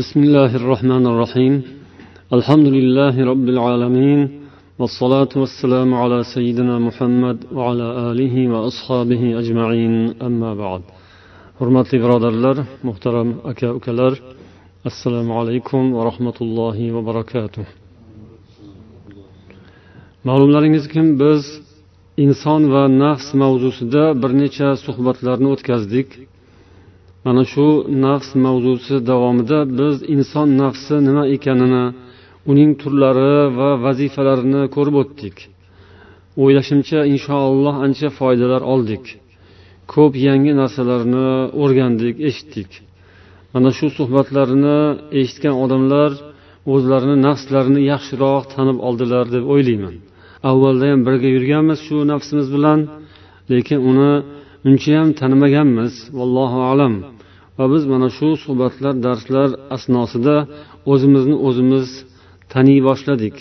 بسم الله الرحمن الرحيم الحمد لله رب العالمين والصلاة والسلام على سيدنا محمد وعلى آله وأصحابه أجمعين أما بعد hurmatli birodarlar muhtaram aka ukalar assalomu alaykum va rahmatullohi va barakatuh ma'lumlaringizki biz inson va nafs mavzusida bir necha suhbatlarni o'tkazdik Mana shu nafs mavzusi davomida biz inson nafsi nima ekanini uning turlari va vazifalarini ko'rib o'tdik. O'ylashimcha inshaalloh ancha foydalar oldik. Ko'p yangi narsalarni o'rgandik eshitdik. Mana shu suhbatlarni eshitgan odamlar o'zlarini nafslarini yaxshiroq tanib oldilar deb o'ylayman. Avvalda ham birga yurganmiz shu nafsimiz bilan lekin uni unchayam tanimaganmiz. Vallohu alam. Va biz mana shu suhbatlar darslar asnosida o'zimizni o'zimiz taniy boshladik.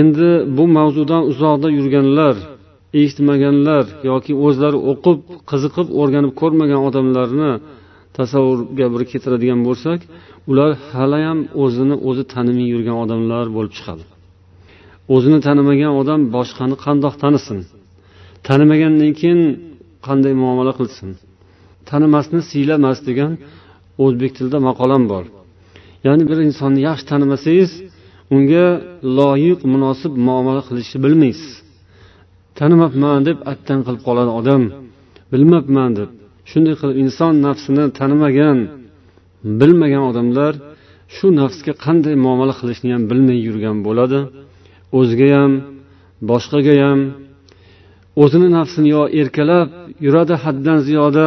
Endi bu mavzudan uzoqda yurganlar eshitmaganlar yoki o'zlari o'qib qiziqib o'rganib ko'rmagan odamlarni tasavvurga bir keltiradigan bo'lsak ular haliyam o'zini o'zi tanimay yurgan odamlar bo'lib chiqadi. O'zini tanimagan odam boshqani qandoq tanisin? Tanimagandan keyin qanday muomala qilsin? Tanimasni siylamas degan o'zbek tilida maqolam bor. Ya'ni bir insonni yaxshi tanimasangiz unga loyiq munosib muomala qilishni bilmaysiz. Tanimabman deb attan qilib qoladi odam bilmabman deb shunday qilib inson nafsini tanimagan bilmagan odamlar shu nafsga qanday muomala qilishni ham bilmay yurgan bo'ladi. O'ziga ham boshqaga ham. O'zini nafsini yo erkalab yuradi haddan ziyoda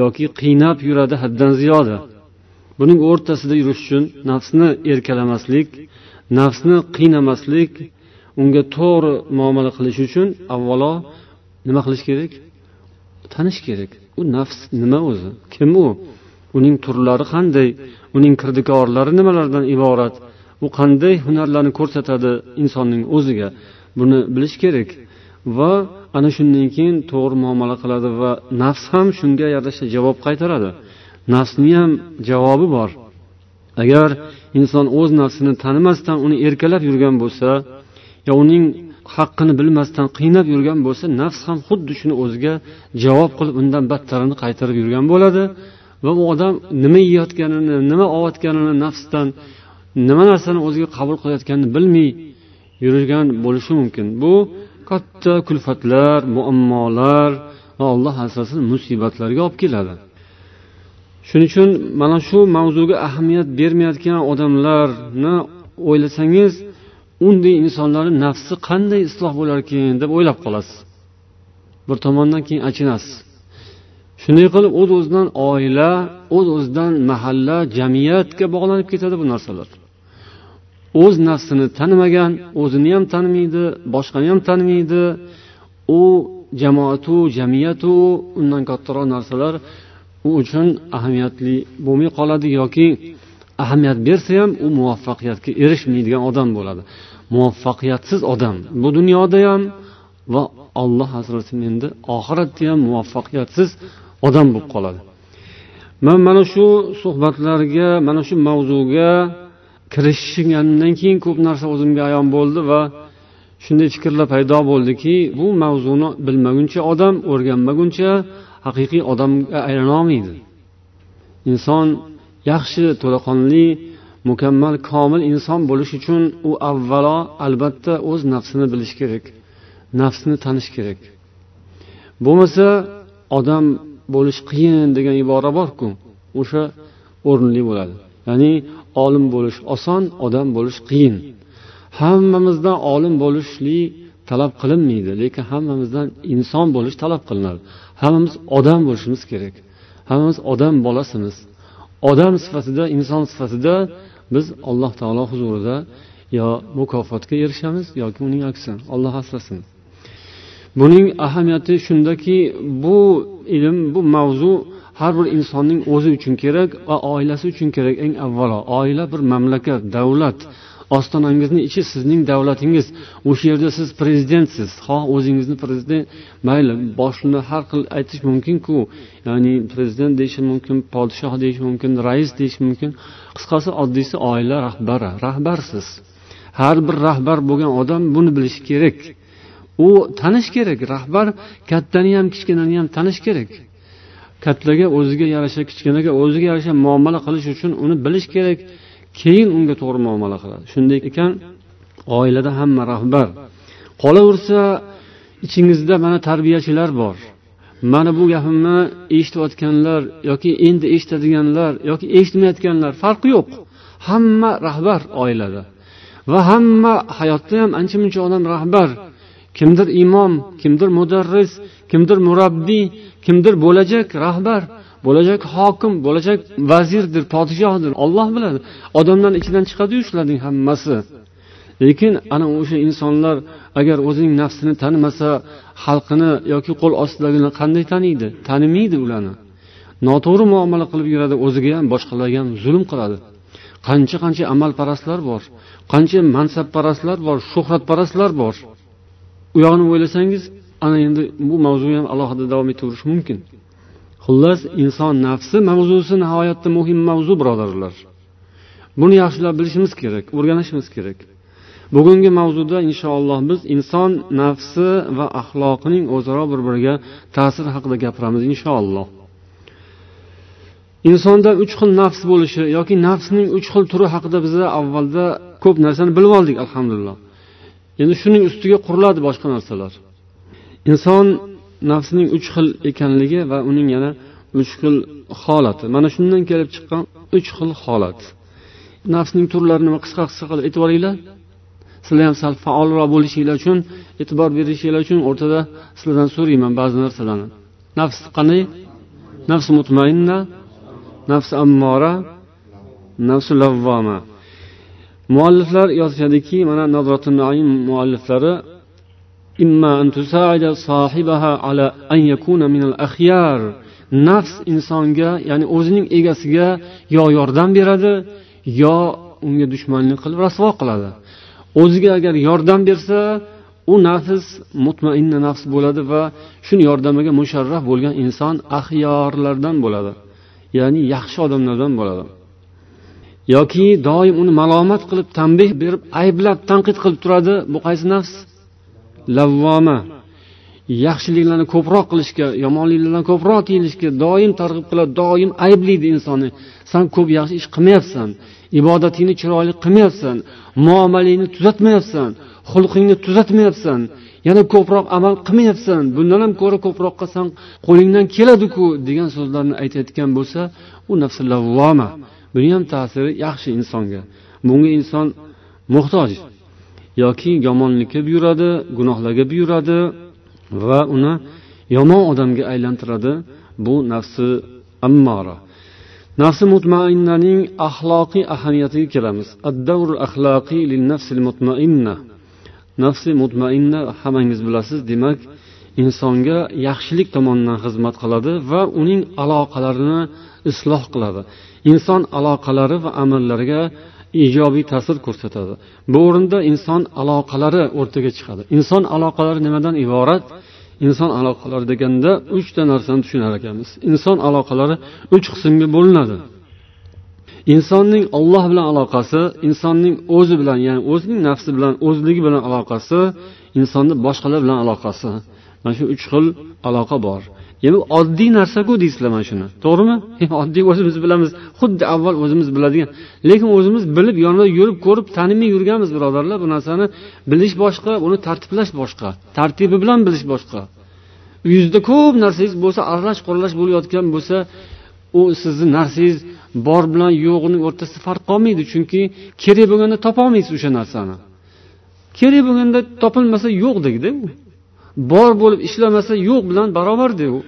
yoki qiynab yuradi haddan ziyoda. Buning o'rtasida yurish uchun nafsni erkalamaslik nafsni qiynamaslik unga to'g'ri muomala qilish uchun avvalo nima qilish kerak? Tanish kerak. U nafs nima o'zi? Kim u? Uning turlari qanday? Uning kirdikorlari nimalardan iborat? U qanday hunarlarni ko'rsatadi insonning o'ziga? Buni bilish kerak. Va ana shundan keyin to'g'ri muomala qiladi va nafs ham shunga yarasha javob qaytaradi. Nafsni ham javobi bor. Agar inson o'z nafsini tanimasdan uni erkalab yurgan bo'lsa yo uning haqqini bilmasdan qiynab yurgan bo'lsa nafs ham xuddi shuni o'ziga javob qilib undan battarini qaytarib yurgan bo'ladi va u odam nima yeyotganini nima olayotganini nafsdan nima narsani o'ziga qabul qilayotganini bilmay yurgan bo'lishi mumkin. Bu katta kulfatlar muammolar va alloh asrasin musibatlarga olib keladi. Shuning uchun mana shu mavzuga ahamiyat bermayotgan odamlarni o'ylasangiz unday insonlarni nafsi qanday isloh bo'larkin deb o'ylab qolasiz. Bir tomondan keyin achinasiz. Shunday qilib o'z o'zidan oila o'z o'zidan mahalla jamiyatga bog'lanib ketadi bu narsalar. O'z nafsini tanimagan o'zini ham tanimaydi boshqani ham tanimaydi u jamoatu jamiyatu undan kattaroq narsalar u uchun ahamiyatli bo'lmay qoladi yoki ahamiyat bersa ham u muvaffaqiyatga erishmaydigan odam bo'ladi. Muvaffaqiyatsiz odam bu dunyoda ham va alloh asrasin endi oxiratda ham muvaffaqiyatsiz odam bo'lib qoladi. Man mana shu suhbatlarga mana shu mavzuga kirishganimdan keyin ko'p narsa o'zimga ayon bo'ldi va shunday fikrlar paydo bo'ldiki bu mavzuni bilmaguncha odam o'rganmaguncha haqiqiy odamga aylanolmaydi inson yaxshi to'laqonli mukammal komil inson bo'lish uchun u avvalo albatta o'z nafsini bilishi kerak nafsni tanish kerak. Bo'lmasa odam bo'lish qiyin degan ibora borku o'sha o'rinli bo'ladi. Ya'ni olim bo'lish oson odam bo'lish qiyin. Hammamizdan olim bo'lishlik talab qilinmaydi lekin hammamizdan inson bo'lish talab qilinadi. Hammamiz odam bo'lishimiz kerak. Hammamiz odam bolasimiz. Odam sifatida inson sifatida biz alloh taolo huzurida yo mukofotga erishamiz yoki uning aksi olloh asrasin. Buning ahamiyati shundaki bu ilm bu mavzu har bir insonning o'zi uchun kerak va oilasi uchun kerak eng avvalo. Oila bir mamlakat davlat. Ostonangizni ichi sizning davlatingiz. O'sha yerda siz prezidentsiz. Xoh o'zingizni prezident mayli boshini har xil aytish mumkinku. Ya'ni prezident deyish mumkin podshoh deyish mumkin rais deyish mumkin. Qisqasi oddiysi oila rahbari rahbarsiz. Har bir rahbar bo'lgan odam buni bilishi kerak. U tanish kerak. Rahbar kattani ham kichkinani ham tanish kerak. Kattaga o'ziga yarasha kichkinaga o'ziga yarasha muomala qilish uchun uni bilish kerak. Keyin unga to'g'ri muomala qiladi. Shunday ekan oilada hamma rahbar. Qolaversa ichingizda mana tarbiyachilar bor. Mana bu gapimni eshitayotganlar yoki endi eshitadiganlar yoki eshitmayotganlar farqi yo'q. Hamma rahbar oilada va hamma hayotda ham ancha muncha odam rahbar. Kimdir imom kimdir mudarris kimdir murabbiy kimdir bo'lajak rahbar bo'lajak hokim bo'lajak vazirdir podshohdir olloh biladi. Odamlarni ichidan chiqadiyu shularning hammasi. Lekin ana o'sha insonlar agar o'zining nafsini tanimasa xalqini yoki qo'l ostidagini qanday taniydi tanimaydi ularni. Noto'g'ri muomala qilib yuradi o'ziga ham boshqalarga ham zulm qiladi. Qancha qancha amalparastlar bor qancha mansabparastlar bor shuhratparastlar bor. U yog'ini o'ylasangiz ana endi bu mavzu ham alohida davom etaverishi mumkin. Xullas inson nafsi mavzusi nihoyatda muhim mavzu birodarlar. Buni yaxshilab bilishimiz kerak o'rganishimiz kerak. Bugungi mavzuda inshaalloh biz inson nafsi va axloqining o'zaro bir biriga ta'siri haqida gapiramiz inshaalloh. Insonda uch xil nafs bo'lishi yoki nafsning uch xil turi haqida biza avvalda ko'p narsani bilib oldik alhamdulillah. Endi shuning ustiga quriladi boshqa narsalar. Inson nafsining uch xil ekanligi va uning yana uch xil holati. Mana shundan kelib chiqqan uch xil holat. Nafsning turlarini qisqa qisqa qilib aytib olinglar. Sizlar ham sal faolroq bo'lishinglar uchun e'tibor berishinglar uchun o'rtada sizlardan so'rayman ba'zi narsalarni. Nafs qanday? Nafs mutmainna nafs ammora nafsu lavvoma. Mualliflar yozishadiki mana naim mualliflari nafs insonga ya'ni o'zining egasiga yo yordam beradi yo unga dushmanlik qilib rasvo qiladi. O'ziga agar yordam bersa u nafs mutmainna nafs bo'ladi va shuni yordamiga musharraf bo'lgan inson axyorlardan bo'ladi. Ya'ni yaxshi odamlardan bo'ladi. Yoki doim uni malomat qilib tanbeh berib ayblab tanqid qilib turadi. Bu qaysi nafs? Lavvoma. Yaxshiliklarni ko'proq qilishga yomonliklardan ko'proq tiyilishga doim targ'ib qiladi doim ayblaydi insonni. San ko'p yaxshi ish qilmayapsan ibodatingni chiroyli qilmayapsan muomalangni tuzatmayapsan xulqingni tuzatmayapsan yana ko'proq amal qilmayapsan. Bundan ham ko'ra ko'proq qilsang qo'lingdan keladiku degan so'zlarni aytayotgan bo'lsa u nafsi lavvoma. Buni ham ta'siri yaxshi insonga. Bunga inson muhtoj yoki yomonlikka buyuradi gunohlarga buyuradi va uni yomon odamga aylantiradi. Bu nafsi ammora nafsi mutmainnaning axloqiy ahamiyatiga kelamiz. Ad-davr axloqiy lil nafsil mutmainna. Nafsi mutmainna hammangiz bilasiz demak insonga yaxshilik tomonidan xizmat qiladi va uning aloqalarini isloh qiladi. Inson aloqalari va amallariga ijobiy ta'sir ko'rsatadi. Bu o'rinda inson aloqalari o'rtaga chiqadi. Inson aloqalari nimadan iborat? Inson aloqalari deganda uchta narsani tushunar ekanmiz. Inson aloqalari uch qismga bo'linadi. Insonning olloh bilan aloqasi insonning o'zi bilan ya'ni o'zining nafsi bilan o'zligi bilan aloqasi insonni boshqalar bilan aloqasi. Mana shu uch xil aloqa bor. Bu oddiy narsaku deysizlar mana shuni. To'g'rimi? Oddiy o'zimiz bilamiz. Xuddi avval o'zimiz biladigan. Lekin o'zimiz bilib yonida yurib ko'rib tanimay yurganmiz birodarlar. Bu narsani bilish boshqa uni tartiblash boshqa. Tartibi bilan bilish boshqa. Uyingizda ko'p narsangiz bo'lsa aralash quralash bo'layotgan bo'lsa u sizni narsangiz bor bilan yo'qni o'rtasida farq qolmaydi. Chunki kerak bo'lganda topolmaysiz o'sha narsani. Kerak bo'lganda topilmasa yo'qdekda u bor bo'lib ishlamasa yo'q bilan barobarda u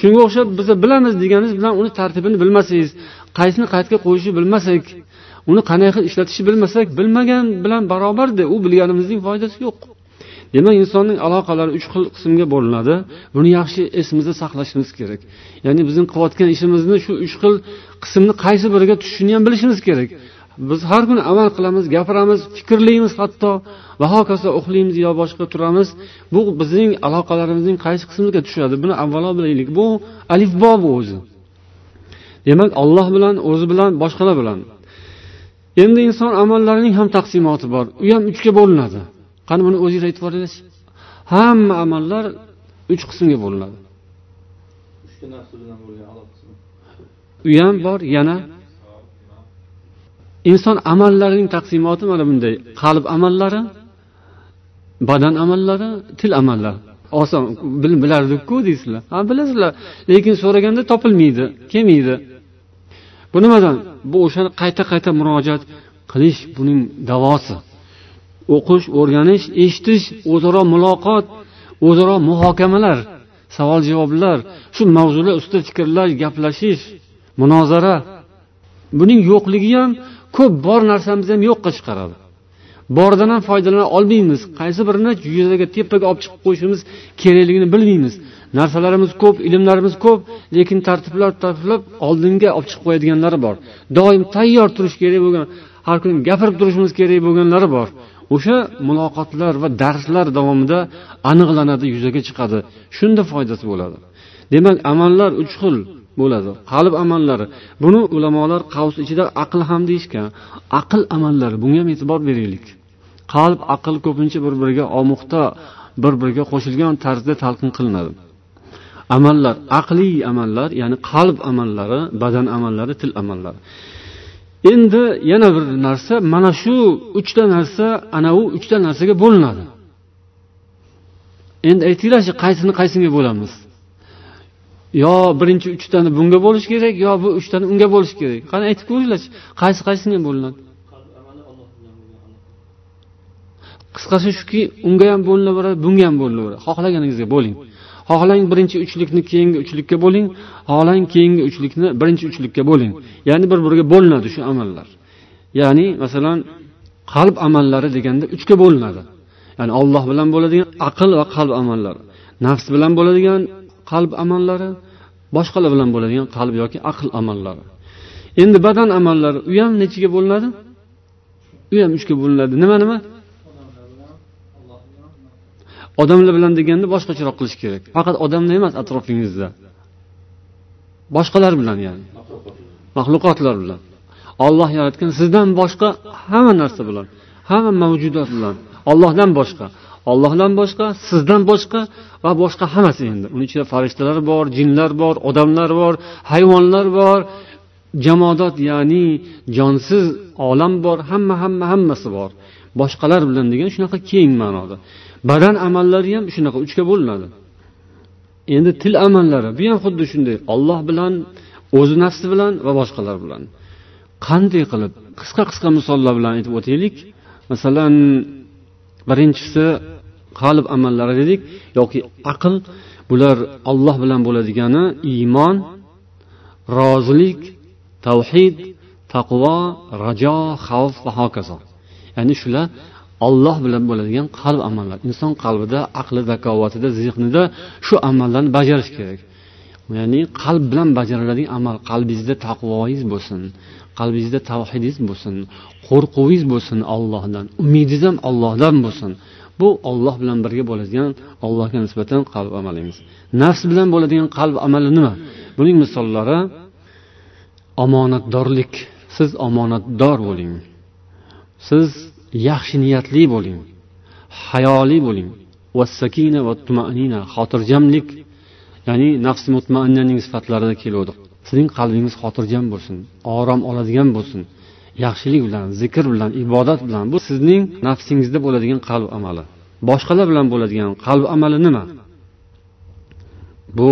shunga o'xshab biz bilamiz deganingiz bilan uni tartibini bilmasangiz qaysini qayerga qo'yishni bilmasak uni qanday qilib ishlatishni bilmasak bilmagan bilan barobarda u bilganimizning foydasi yo'q. Demak insonning aloqalari uch xil qismga bo'linadi. Buni yaxshi esimizda saqlashimiz kerak. Ya'ni bizning qilayotgan ishimizni shu uch xil qismni qaysi biriga tushishini ham bilishimiz kerak. Biz har kuni amal qilamiz gapiramiz fikrlaymiz hatto. Va hokazo uxlaymiz yo boshqa turamiz. Bu bizning aloqalarimizning qaysi qismiga tushadi? Buni avvalo bilaylik. Bu alifbo bu o'zi. Demak olloh bilan o'zi bilan boshqalar bilan. Endi inson amallarining ham taqsimoti bor. U ham uchga bo'linadi. Qani buni o'zingiz aytib yuboringlar hamma amallar uch qismga bo'linadi. U ham bor yana inson amallarining taqsimoti mana bunday. Qalb amallari badan amallari til amallari. Oson bilardikku deysizlar. Ha bilasizlar. Lekin so'raganda topilmaydi kelmaydi. Bu nimadan? Bu o'shani qayta qayta murojaat qilish buning davosi. O'qish o'rganish eshitish o'zaro muloqot o'zaro muhokamalar savol javoblar shu mavzular ustida fikrlash gaplashish munozara. Buning yo'qligi ham ko'p bor narsamizni ham yo'qqa chiqaradi. Bordan ham foydalana olmaymiz. Qaysi birini yuzaga tepaga olib chiqib qo'yishimiz kerakligini bilmaymiz. Narsalarimiz ko'p ilmlarimiz ko'p lekin tartiblab tartiblab oldinga olib chiqib qo'yadiganlari bor. Doim tayyor turish kerak bo'lgan har kuni gapirib turishimiz kerak bo'lganlari bor. O'sha muloqotlar va darslar davomida aniqlanadi yuzaga chiqadi. Shunda foydasi bo'ladi. Demak amallar uch xil bo'ladi. Qalb amallari buni ulamolar qavs ichida aql ham deyishgan aql amallari bunga ham e'tibor beraylik. Qalb aql ko'pincha bir biriga omuqda bir biriga qo'shilgan tarzda talqin qilinadi. Amallar aqliy amallar ya'ni qalb amallari badan amallari til amallari. Endi yana bir narsa mana shu uchta narsa ana u uchta narsaga bo'linadi. Endi aytinglarchi qaysini qaysiga bo'lamiz? Yo birinchi uchtani bunga bo'lish kerak yo bu uchtani unga bo'lish kerak. Qani aytib ko'ringlarchi qaysi qaysisiga bo'linadi? Qisqasi shuki unga ham bo'linaveradi bunga ham bo'linaveradi xohlaganingizga bo'ling. Xohlang birinchi uchlikni keyingi uchlikka bo'ling. Xohlang keyingi uchlikni birinchi uchlikka bo'ling. Ya'ni bir biriga bo'linadi shu amallar. Ya'ni masalan qalb amallari deganda uchga bo'linadi. Ya'ni olloh bilan bo'ladigan aql va qalb amallari nafs bilan bo'ladigan qalb amallari boshqalar bilan bo'ladigan qalb yoki aql amallari. Endi badan amallari u ham nechiga bo'linadi? U ham uchga bo'linadi. Nima nima? Odamlar bilan deganda boshqacharoq qilish kerak. Faqat odamlar emas atrofingizda. Boshqalar bilan ya'ni. Maxluqotlar bilan. Olloh yaratgan sizdan boshqa hamma narsa bilan hamma mavjudot bilan ollohdan boshqa. Ollohdan boshqa sizdan boshqa va boshqa hammasi endi. Uni ichida farishtalar bor jinlar bor odamlar bor hayvonlar bor. Jamodot ya'ni jonsiz olam bor hamma hamma hammasi bor. Boshqalar bilan degan shunaqa keng ma'noda. Badan amallari ham shunaqa uchga bo'linadi. Endi til amallari bu ham xuddi shunday. Olloh bilan o'zi nafsi bilan va boshqalar bilan. Qanday qilib qisqa qisqa misollar bilan aytib o'taylik. Masalan birinchisi qalb amallari dedik yoki aql bular olloh bilan bo'ladigani iymon rozilik tavhid taqvo rajo xavf va hokazo. Ya'ni shular olloh bilan bo'ladigan qalb amallar. Inson qalbida aqli zakovatida zehnida shu amallarni bajarish kerak. Ya'ni qalb bilan bajariladigan amal qalbingizda taqvoyingiz bo'lsin qalbingizda tavhidingiz bo'lsin qo'rquvingiz bo'lsin ollohdan umidingiz ham ollohdan bo'lsin. Bu olloh bilan birga bo'ladigan allohga nisbatan qalb amalimiz nafs bilan bo'ladigan qalb amali nima? Buning misollari omonatdorlik. Siz omonatdor bo'ling. Siz yaxshi niyatli bo'ling. Hayoli bo'ling. Vassakina va tumanina xotirjamlik. Ya'ni nafsi mutmainnaning sifatlarida keluvdi. Sizning qalbingiz xotirjam bo'lsin orom oladigan bo'lsin. Yaxshilik bilan zikr bilan ibodat bilan bu sizning nafsingizda bo'ladigan qalb amali. Boshqalar bilan bo'ladigan qalb amali nima? Bu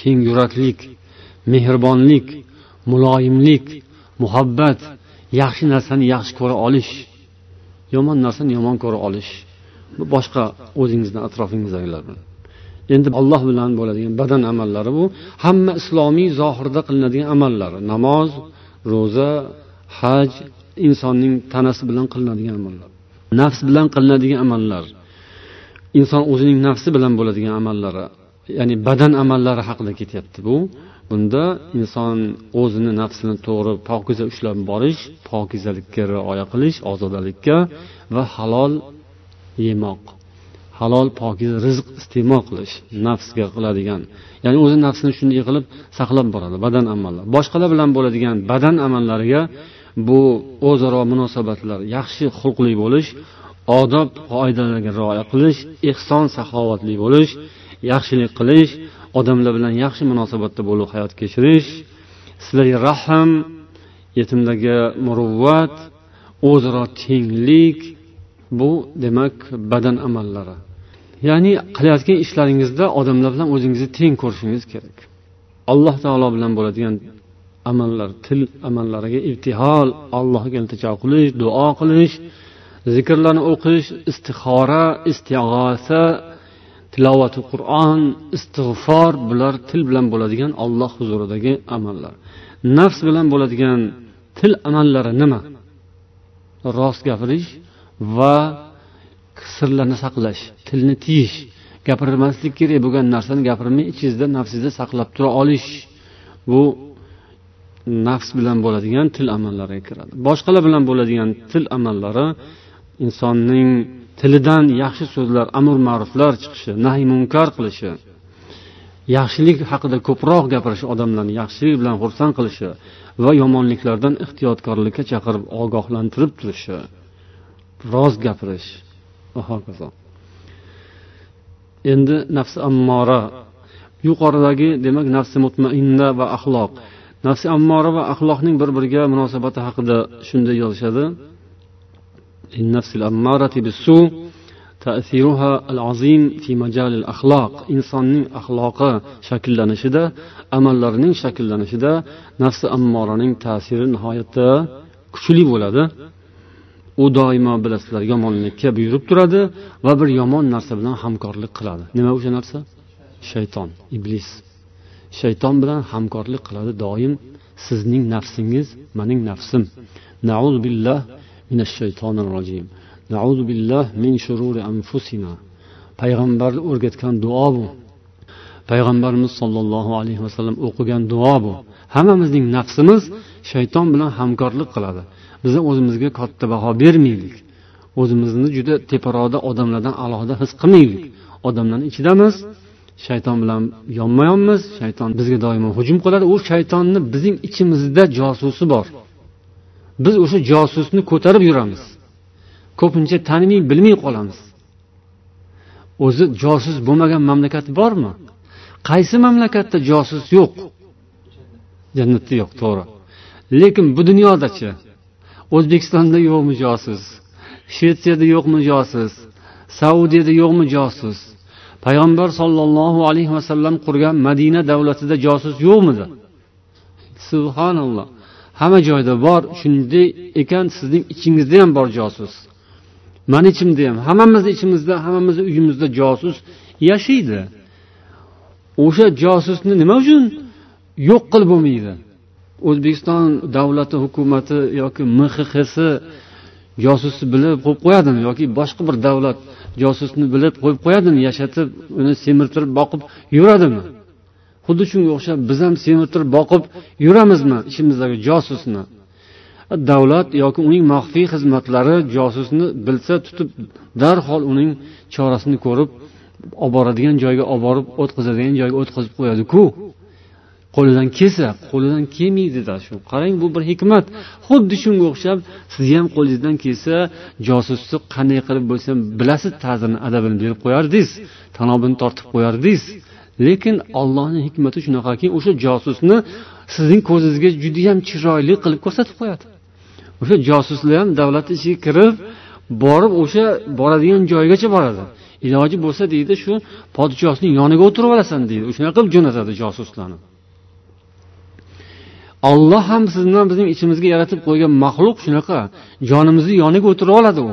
keng yuraklik mehribonlik muloyimlik muhabbat yaxshi narsani yaxshi ko'ra olish yomon narsani yomon ko'ra olish. Bu boshqa o'zingizni atrofingizdagilar bilan. Endi alloh bilan bo'ladigan badan amallari bu. Hamma islomiy zohirda qilinadigan amallar. Namoz ro'za haj insonning tanasi bilan qilinadigan amallar. Nafs bilan qilinadigan amallar. Inson o'zining nafsi bilan bo'ladigan amallari ya'ni badan amallari haqida ketyapti bu. Bunda inson o'zini nafsini to'g'ri pokiza ushlab borish pokizalikka rioya qilish ozodalikka va halol yemoq. Halol pokiza rizq iste'mol qilish nafsga qiladigan ya'ni o'zi nafsini shunday qilib saqlab boradi badan amallar boshqalar bilan bo'ladigan badan amallariga bu o'zaro munosabatlar yaxshi xulqli bo'lish odob qoidalarga rioya qilish ehson saxovatli bo'lish yaxshilik qilish odamlar bilan yaxshi munosabatda bo'lib hayot kechirish sizlarga rahm yetimlarga muruvvat o'zaro tenglik bu demak badan amallari. Ya'ni qilayotgan ishlaringizda odamlar bilan o'zingizni teng ko'rishingiz kerak. Alloh taolo bilan bo'ladigan amallar til amallariga ibtihol allohga iltijo qilish duo qilish zikrlarni o'qish istixora istig'osa tilovati qur'on istig'for bular til bilan bo'ladigan olloh huzuridagi amallar. Nafs bilan bo'ladigan til amallari nima? Rost gapirish va sirlarni saqlash tilni tiyish. Gapirmaslik kerak bo'lgan narsani gapirmay ichingizda nafsingizda saqlab tura olish. Bu nafs bilan bo'ladigan til amallariga kiradi. Boshqalar bilan bo'ladigan til amallari insonning tilidan yaxshi so'zlar amr ma'ruflar chiqishi nahiy munkar qilishi yaxshilik haqida ko'proq gapirishi odamlarni yaxshilik bilan xursand qilishi va yomonliklardan ehtiyotkorlikka chaqirib ogohlantirib turishi rost gapirish. Va hokazo endi nafsi ammora. Yuqoridagi demak nafsi mutmainna va axloq. nafsi ammora va axloqning bir biriga munosabati haqida shunday yozishadi. Insonning axloqi shakllanishida amallarining shakllanishida nafsi ammoraning ta'siri nihoyatda kuchli bo'ladi. U doimo bilasizlar yomonlikka buyurib turadi va bir yomon narsa bilan hamkorlik qiladi. Nima o'sha narsa? Shayton iblis. shayton bilan hamkorlik qiladi doim. Sizning nafsingiz mening nafsim. Nauz billah minash shaytonir rojim. Nauz billah min shururi anfusina. Payg'ambar o'rgatgan duo bu. Payg'ambarimiz sollallohu alayhi vasallam o'qigan duo bu. Hammamizning nafsimiz shayton bilan hamkorlik qiladi. Biz o'zimizga katta baho bermaylik. O'zimizni juda teparoqda odamlardan alohida his qilmaylik. Odamlarni ichidamiz shayton bilan yonma yonmiz shayton bizga doimo hujum qiladi. U shaytonni bizning ichimizda josusi bor. Biz o'sha josusni ko'tarib yuramiz. Ko'pincha tanimay bilmay qolamiz. O'zi josus bo'lmagan mamlakat bormi? Qaysi mamlakatda josus yo'q? Jannatda yo'q to'g'ri. Lekin bu dunyodachi o'zbekistonda yo'qmi josus? Shvetsiyada yo'qmi josus? Saudiyada yo'qmi josus? Payg'ambar sollallohu alayhi vasallam qurgan madina davlatida josus yo'qmidi? Subhanalloh. Hamma joyda bor shunday ekan sizning ichingizda ham bor josus. Mani ichimda ham hammamizni ichimizda hammamizni uyimizda josus yashaydi. O'sha josusni nima uchun yo'q qilib bo'lmaydi? O'zbekiston davlati hukumati yoki mxxsi josusni bilib qo'yib qo'yadimi? Yoki boshqa bir davlat josusni bilib qo'yib qo'yadimi yashatib uni semirtirib boqib yuradimi? Xuddi shunga o'xshab biz ham semirtirib boqib yuramizmi ichimizdagi josusni? Davlat yoki uning maxfiy xizmatlari josusni bilsa tutib darhol uning chorasini ko'rib olib boradigan joyga olib borib o'tkazadigan joyga o'tkazib qo'yadiku. Qo'lidan kelsa qo'lidan kelmaydida shu qarang bu bir hikmat. Xuddi shunga o'xshab sizni ham qo'lingizdan kelsa josusni qanday qilib bo'lsa bilasiz ta'zirini adabini berib qo'yardingiz tanobini tortib qo'yardingiz. Lekin ollohni hikmati shunaqaki o'sha josusni sizning ko'zingizga judayam chiroyli qilib ko'rsatib qo'yadi. O'sha josuslar ham davlat ichiga kirib borib o'sha boradigan joygacha boradi. Iloji bo'lsa deydi shu podshohning yoniga o'tirib olasan deydi. O'shanaqa qilib jo'natadi josuslarni. olloh ham sizni bizning ichimizga yaratib qo'ygan maxluq shunaqa. Jonimizni yoniga o'tirib oladi u.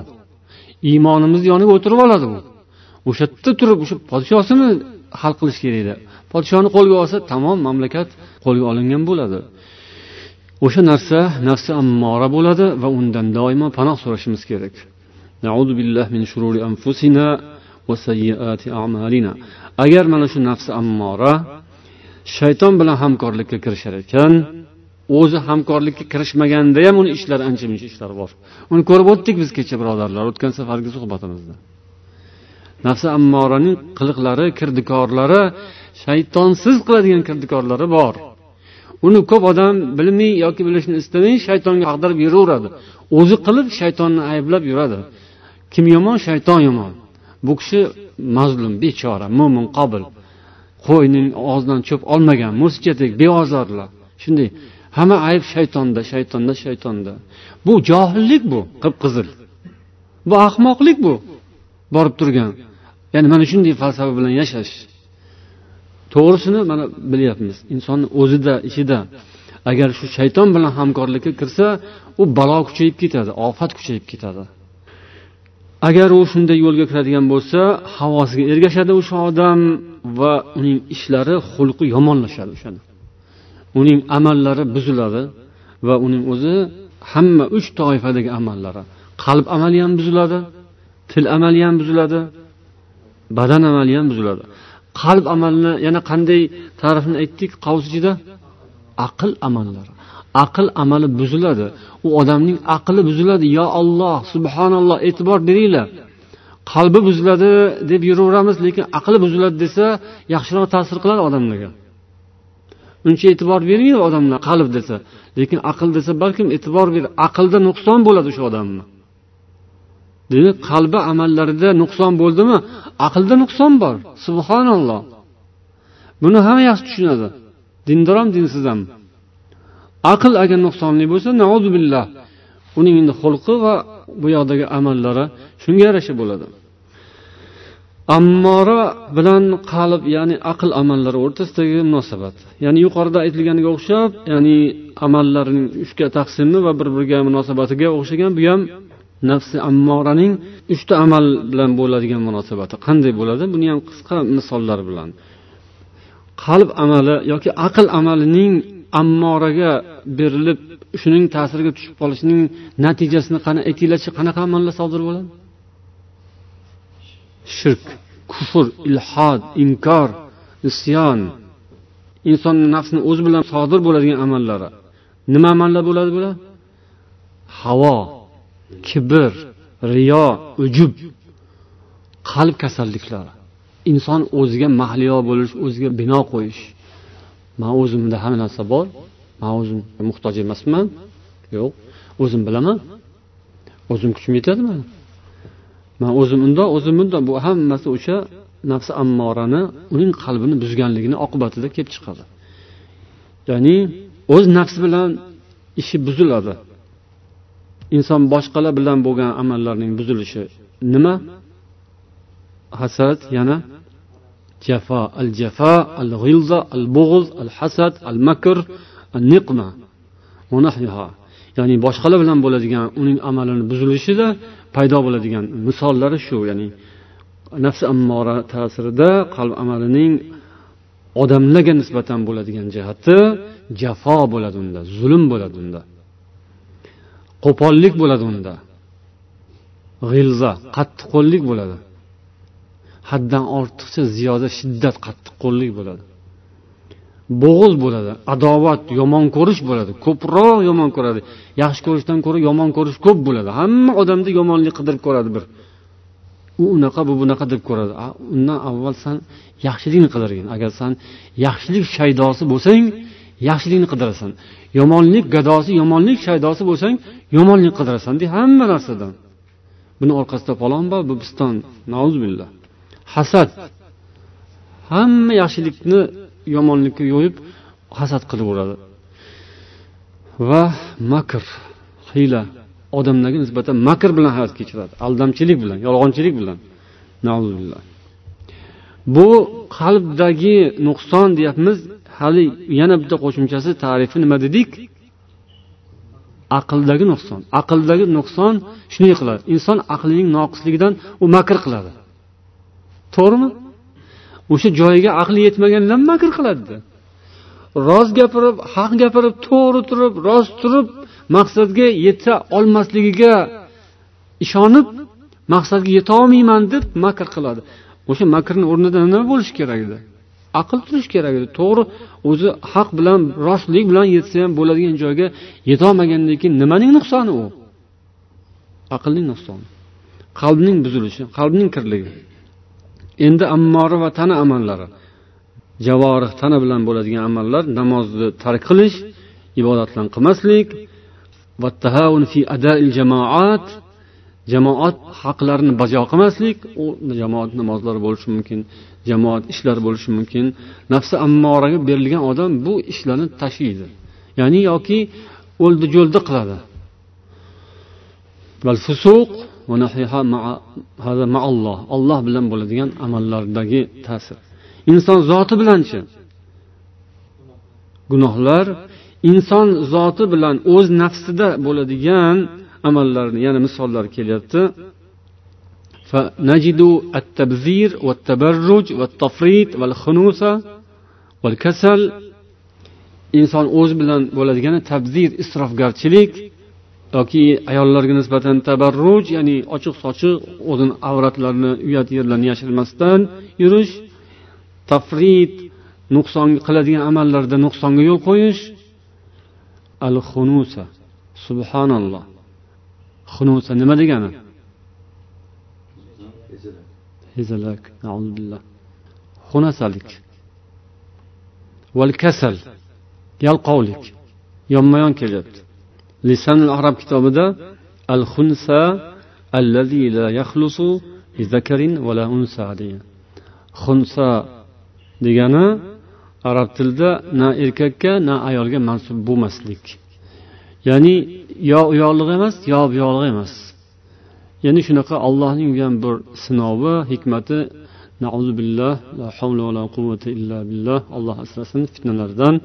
Iymonimizni yoniga o'tirib oladi u. O'sha yerda turib o'sha podshosini hal qilish kerak edi. Podshoni qo'lga olsa tamom mamlakat qo'lga olingan bo'ladi. O'sha narsa nafsi ammora bo'ladi va undan doimo panoh so'rashimiz kerak. Agar mana shu nafsi ammora shayton bilan hamkorlikka kirishar ekan o'zi hamkorlikka kirishmaganda ham uni ishlari ancha muncha ishlar bor. Uni ko'rib o'tdik biz kecha birodarlar o'tgan safargi suhbatimizda. Nafsi ammoraning qiliqlari kirdikorlari shaytonsiz qiladigan kirdikorlari bor. Uni ko'p odam bilmay yoki bilishni istamay shaytonga ag'darib yuraveradi. O'zi qilib shaytonni ayblab yuradi. Kim yomon shayton yomon. Bu kishi mazlum bechora mo'min qobil. Qo'yning og'zidan cho'p olmagan musichatek beozorlar. Shunday hamma ayb shaytonda shaytonda shaytonda. Bu johillik bu qip qizil. Bu ahmoqlik bu borib turgan. Ya'ni mana shunday falsafa bilan yashash. To'g'risini mana bilyapmiz. Insonni o'zida ichida. Agar shu shayton bilan hamkorlikka kirsa u balo kuchayib ketadi ofat kuchayib ketadi. Agar u shunday yo'lga kiradigan bo'lsa havosiga ergashadi o'sha odam va uning ishlari xulqi yomonlashadi o'shani. Uning amallari buziladi va uning o'zi hamma uch toifadagi amallari. Qalb amali ham buziladi til amali ham buziladi badan amali ham buziladi. Qalb amalini yana qanday ta'rifini aytdik qavs ichida? Aql amallari. Aql amali buziladi. U odamning aqli buziladi. Yo olloh subhanalloh e'tibor beringlar. Qalbi buziladi deb yuraveramiz lekin aqli buziladi desa yaxshiroq ta'sir qiladi odamlarga. Uncha e'tibor bermaydi odamlar qalb desa. Lekin aql desa balkim e'tibor ber aqlda nuqson bo'ladi o'sha odamni. Demak qalbi amallarida nuqson bo'ldimi? Aqlda nuqson bor subhanalloh. Buni hamma yaxshi tushunadi. Dindor ham dinsiz ham. Aql agar nuqsonli bo'lsa billah uning endi xulqi va bu yoqdagi amallari shunga yarasha bo'ladi. Ammora bilan qalb ya'ni aql amallari o'rtasidagi munosabat. Ya'ni yuqorida aytilganiga o'xshab ya'ni amallarning uchga taqsimi va bir biriga munosabatiga o'xshagan bu ham nafsi ammoraning uchta amal bilan bo'ladigan munosabati. Qanday bo'ladi? Buni ham qisqa misollar bilan. Qalb amali yoki aql amalining ammoraga berilib shuning ta'siriga tushib qolishining natijasini qani aytinglarchi qanaqa amallar sodir bo'ladi? Shirk kufr ilhod inkor isyon insonni nafsini o'zi bilan sodir bo'ladigan amallari. Nima amallar bo'ladi bular? Havo kibr riyo ujub qalb kasalliklari. Inson o'ziga mahliyo bo'lish o'ziga bino qo'yish. Man o'zimda hamma narsa bor. Man o'zim muhtoj emasman. Yo'q. O'zim bilaman. O'zim kuchim yetadi mani man o'zim undoq o'zim bundoq bu hammasi o'sha nafsi ammorani uning qalbini buzganligini oqibatida kelib chiqadi. Ya'ni o'z nafsi bilan ishi buziladi. Inson boshqalar bilan bo'lgan amallarning buzilishi nima? Hasad yana jafo al jafo al g'ilza al bo'g'z al hasad al makr al niqma ya'ni boshqalar bilan bo'ladigan uning amalini buzilishida paydo bo'ladigan misollari shu ya'ni nafsi ammora ta'sirida qalb amalining odamlarga nisbatan bo'ladigan jihati jafo bo'ladi unda zulm bo'ladi unda qo'pollik bo'ladi unda g'ilza qattiqqo'llik bo'ladi haddan ortiqcha ziyoda shiddat qattiqqo'llik bo'ladi. Bo'g'il bo'ladi adovat yomon ko'rish bo'ladi ko'proq yomon ko'radi. Yaxshi ko'rishdan ko'ra yomon ko'rish ko'p bo'ladi. Hamma odamda yomonlik qidirib ko'radi bir. U unaqa bu bunaqa deb ko'radi. Undan avval san yaxshilikni qidirgin. Agar san yaxshilik shaydosi bo'lsang yaxshilikni qidirasan. Yomonlik gadosi yomonlik shaydosi bo'lsang yomonlik qidirasan de hamma narsadan. Buni orqasida falon bor bu piston. Billah hasad. Hamma yaxshilikni yomonlikni yo'yib hasad qilaveradi va makr hiyla odamlarga nisbatan makr bilan hayot kechiradi. Aldamchilik bilan yolg'onchilik bilan. Bu qalbdagi nuqson deyapmiz. Hali yana bitta qo'shimchasi tarifi nima dedik? Aqldagi nuqson. Aqldagi nuqson shunday qiladi. Inson aqlining noqisligidan u makr qiladi. To'g'rimi? O'sha joyiga aqli yetmagandan makr qiladida rost gapirib haq gapirib to'g'ri turib rost turib maqsadga yeta olmasligiga ishonib maqsadga yetolmayman deb makr qiladi. O'sha makrni o'rnida nima bo'lishi kerak edi? Aql turishi kerak edi. To'g'ri o'zi haq bilan rostlik bilan yetsa ham bo'ladigan joyga yetolmagandan keyin nimaning nuqsoni u? Aqlning nuqsoni. Qalbning buzilishi qalbning kirligi. Endi ammori va tana amallari javorih tana bilan bo'ladigan amallar namozni tark qilish ibodatlarni qilmaslik jamoat haqlarini bajo qilmaslik u jamoat namozlari bo'lishi mumkin jamoat ishlari bo'lishi mumkin. Nafsi ammoraga berilgan odam bu ishlarni tashiydi. Ya'ni yoki o'ldi jo'ldi qiladi olloh bilan bo'ladigan amallardagi ta'sir inson zoti bilanchi gunohlar inson zoti bilan o'z nafsida bo'ladigan amallarni yana misollar kelyapti فنجد التبذير والتبرج والتفريط والخنوسة والكسل inson o'zi bilan bo'ladigani tabzir isrofgarchilik yoki ayollarga nisbatan tabarruj ya'ni ochiq sochiq o'zini avratlarini uyat yerlarini yashirmasdan yurish tafrit nuqson qiladigan amallarda nuqsonga yo'l qo'yish. Al xunusa subhanalloh. Xunusa nima degani? Hezalak xunasalik. Val kasal yalqovlik. Yonma yon kelyapti. Lisan arab kitobida al xunsa allazi la yaxlusu zakarin va la unsa degan xunsa degani arab tilida na erkakka na ayolga mansub bo'lmaslik. Ya'ni yo u yoqlik emas yo bu yoqlig' emas. Ya'ni shunaqa allohning ham bir sinovi hikmati billah la havla va la quvvata illa billah alloh asrasin fitnalardan.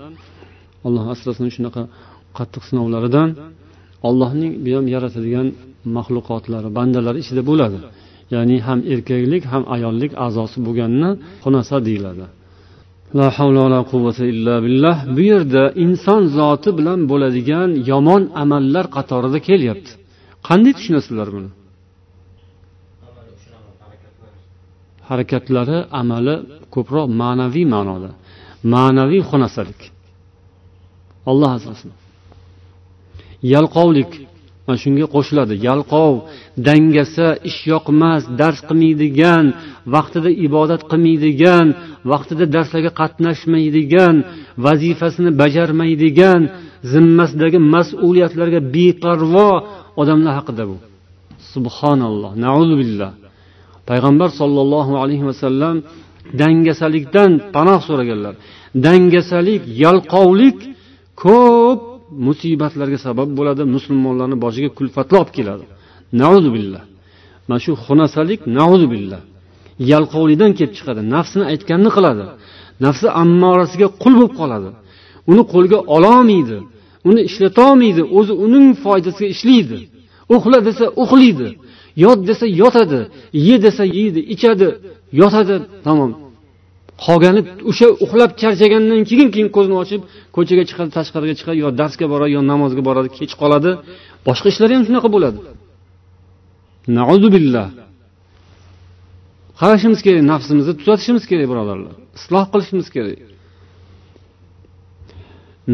Alloh asrasin shunaqa qattiq sinovlaridan allohning bu ham yaratadigan maxluqotlari bandalari ichida bo'ladi. Ya'ni ham erkaklik ham ayollik a'zosi bo'lganini xunasa deyiladi. La havla va la quvvata illa billah. Bu yerda inson zoti bilan bo'ladigan yomon amallar qatorida kelyapti. Qanday tushunasizlar buni? Harakatlari amali ko'proq ma'naviy ma'noda. Ma'naviy xunasalik. Olloh asrasin. Yalqovlik. Mana shunga qo'shiladi. Yalqov dangasa ishyoqmas dars qilmaydigan vaqtida ibodat qilmaydigan vaqtida darslarga qatnashmaydigan vazifasini bajarmaydigan zimmasidagi mas'uliyatlarga beparvo odamlar haqida bu. Subhanalloh. Billah. Payg'ambar sollallohu alayhi vasallam dangasalikdan panoh so'raganlar. Dangasalik yalqovlik ko'p musibatlarga sabab bo'ladi musulmonlarni boshiga kulfatlar olib keladi. Billah. Mana shu xunasalik billah. Yalqovlikdan kelib chiqadi nafsini aytganini qiladi. Nafsi ammorasiga qul bo'lib qoladi. Uni qo'lga ololmaydi uni ishlatolmaydi o'zi uning foydasiga ishlaydi. Uxla desa uxlaydi yot desa yotadi ye desa yeydi ichadi yotadi. Tamom. Qolgani o'sha uxlab charchagandan keyin keyin ko'zini ochib ko'chaga chiqadi tashqariga chiqadi yo darsga boradi yo namozga boradi kech qoladi. Boshqa ishlari ham shunaqa bo'ladi. Billah. Qarashimiz kerak nafsimizni tuzatishimiz kerak birodarlar. Isloh qilishimiz kerak.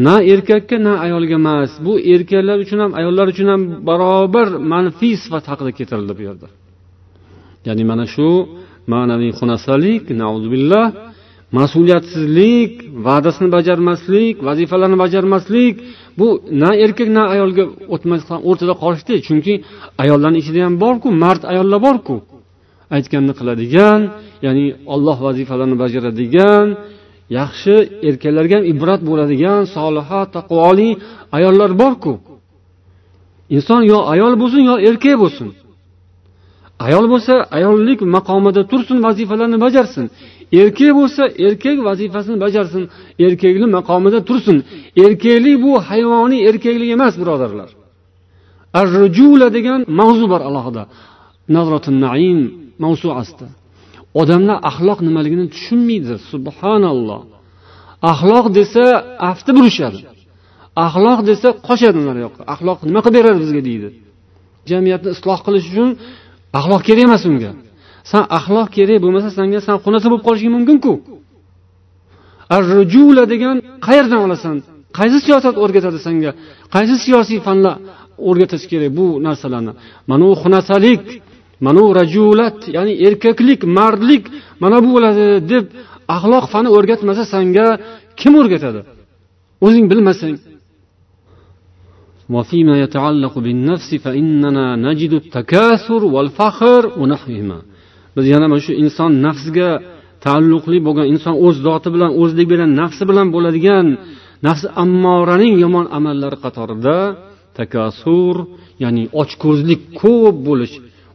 Na erkakka na ayolga emas. Bu erkaklar uchun ham ayollar uchun ham barobar manfiy sifat haqida keltirildi bu yerda. Ya'ni mana shu ma'naviy xunasalik billah. Mas'uliyatsizlik va'dasini bajarmaslik vazifalarni bajarmaslik bu na erkak na ayolga o'rtada qolishdi. Chunki ayollarni ichida ham borku mard ayollar borku. Aytganini qiladigan ya'ni olloh vazifalarini bajaradigan yaxshi erkaklarga ham ibrat bo'ladigan soliha taqvoli ayollar borku. Inson yo ayol bo'lsin yo erkak bo'lsin. Ayol bo'lsa ayollik maqomida tursin vazifalarni bajarsin. Erkak bo'lsa erkak vazifasini bajarsin erkakni maqomida tursin. Erkaklik bu hayvoniy erkaklik emas birodarlar. Arrujula degan mavzu bor alohida. Naim mavsuasida odamlar axloq nimaligini tushunmaydi subhanalloh. Axloq desa afti burishadi. Axloq desa qochadi nariyoqqa axloq nima qilib beradi bizga deydi. Jamiyatni isloh qilish uchun axloq kerak emas unga. san axloq kerak bo'lmasa sanga san xunasa bo'lib qolishing mumkinku rujula degan qayerdan olasan qaysi siyosat o'rgatadi senga qaysi siyosiy fanlar o'rgatish kerak bu narsalarni mana u xunasalik mana u rajulat ya'ni erkaklik mardlik mana bu bo'ladi deb axloq fani o'rgatmasa sanga kim o'rgatadi o'zing bilmasang وفيما يتعلق بالنفس فإننا نجد التكاثر والفخر ونحوهما biz yana mana shu inson nafsga taalluqli bo'lgan inson o'z zoti bilan o'zlik bilan nafsi bilan bo'ladigan nafsi ammoraning yomon amallari qatorida takasur ya'ni ochko'zlik ko'p bo'lish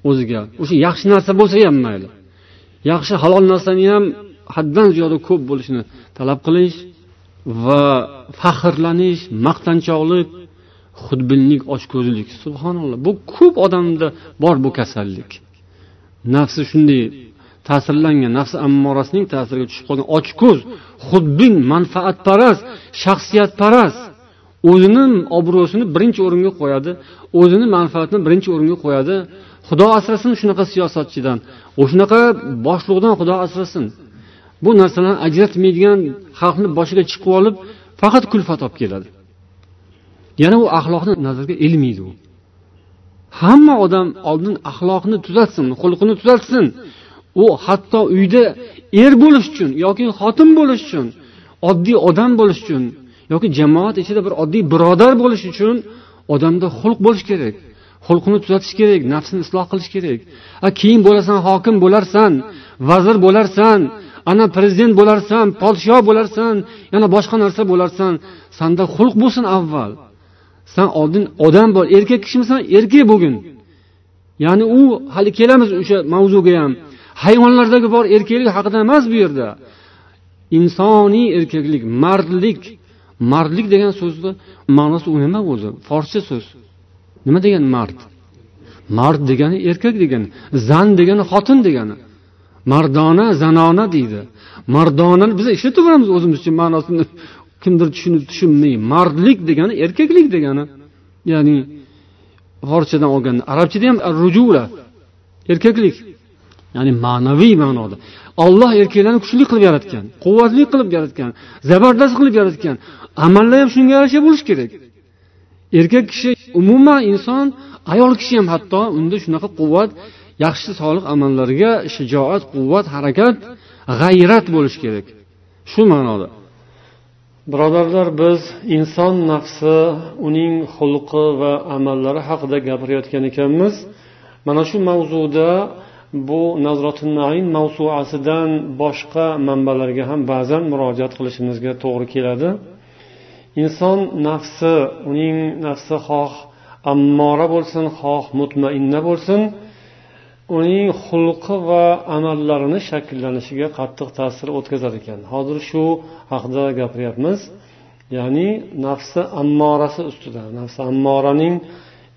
o'ziga o'sha yaxshi narsa bo'lsa ham mayli. Yaxshi halol narsani ham haddan ziyoda ko'p bo'lishini talab qilish va faxrlanish maqtanchoqlik xudbinlik ochko'zlik subhanalloh. Bu ko'p odamda bor bu kasallik. Nafsi shunday ta'sirlangan nafsi ammorasining ta'siriga tushib qolgan ochko'z xudbin manfaatparast shaxsiyatparast o'zini obro'sini birinchi o'ringa qo'yadi o'zini manfaatini birinchi o'ringa qo'yadi. Xudo asrasin shunaqa siyosatchidan o'shunaqa boshliqdan xudo asrasin. Bu narsalarni ajratmaydigan xalqni boshiga chiqib olib faqat kulfat olib keladi. Yana u axloqni nazarga ilmaydi u. hamma odam oldin axloqni tuzatsin xulqini tuzatsin. U hatto uyda er bo'lish uchun yoki xotin bo'lish uchun oddiy odam bo'lish uchun yoki jamoat ichida bir oddiy birodar bo'lish uchun odamda xulq bo'lishi kerak xulqini tuzatish kerak nafsini isloh qilish kerak. A keyin bo'lasan hokim bo'larsan vazir bo'larsan ana prezident bo'larsan podshoh bo'larsan yana boshqa narsa bo'larsan. Sanda xulq bo'lsin avval. San oldin odam bor erkak kishimisan erkak bo'lgin. Ya'ni u hali kelamiz o'sha mavzuga ham. Hayvonlardagi bor erkaklik haqida emas bu yerda. Insoniy erkaklik mardlik. Mardlik degan so'zni ma'nosi u nima o'zi forscha so'z. Nima degani mard? Mard degani erkak degani zan degani xotin degani. Mardona zanona deydi. Mardonani biz ishlataveramiz o'zimizcha ma'nosini. Kimdir tushunib tushunmay mardlik degani erkaklik degani ya'ni forschadan olganda arabchada ham rujula erkaklik ya'ni ma'naviy ma'noda. Olloh erkaklarni kuchli qilib yaratgan quvvatli qilib yaratgan zabardast qilib yaratgan amallar ham shunga yarasha bo'lishi kerak. Erkak kishi umuman inson ayol kishi ham hatto unda shunaqa quvvat yaxshi solih amallarga shijoat quvvat harakat g'ayrat bo'lishi kerak. Shu ma'noda. Birodarlar biz inson nafsi uning xulqi va amallari haqida gapirayotgan ekanmiz. Mana shu mavzuda bu nazrotunain mavsuasidan boshqa manbalarga ham ba'zan murojaat qilishimizga to'g'ri keladi. Inson nafsi uning nafsi xoh ammora bo'lsin xoh mutmainna bo'lsin. Uning xulqi va amallarini shakllanishiga qattiq ta'sir o'tkazar ekan. Hozir shu haqida gapiryapmiz. Ya'ni nafsi ammorasi ustida nafsi ammoraning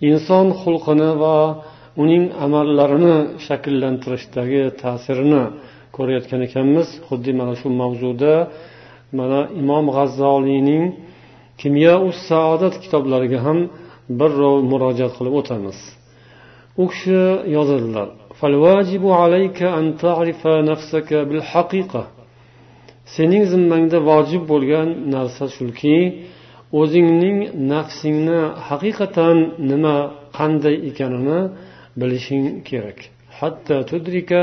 inson xulqini va uning amallarini shakllantirishdagi ta'sirini ko'rayotgan ekanmiz. Xuddi mana shu mavzuda mana imom g'azzoliyning us-Saodat kitoblariga ham bir rov murojaat qilib o'tamiz. U kishi yozadilar sening zimmangda vojib bo'lgan narsa shuki o'zingning nafsingni haqiqatan nima qanday ekanini bilishing kerak. Hatta tudrika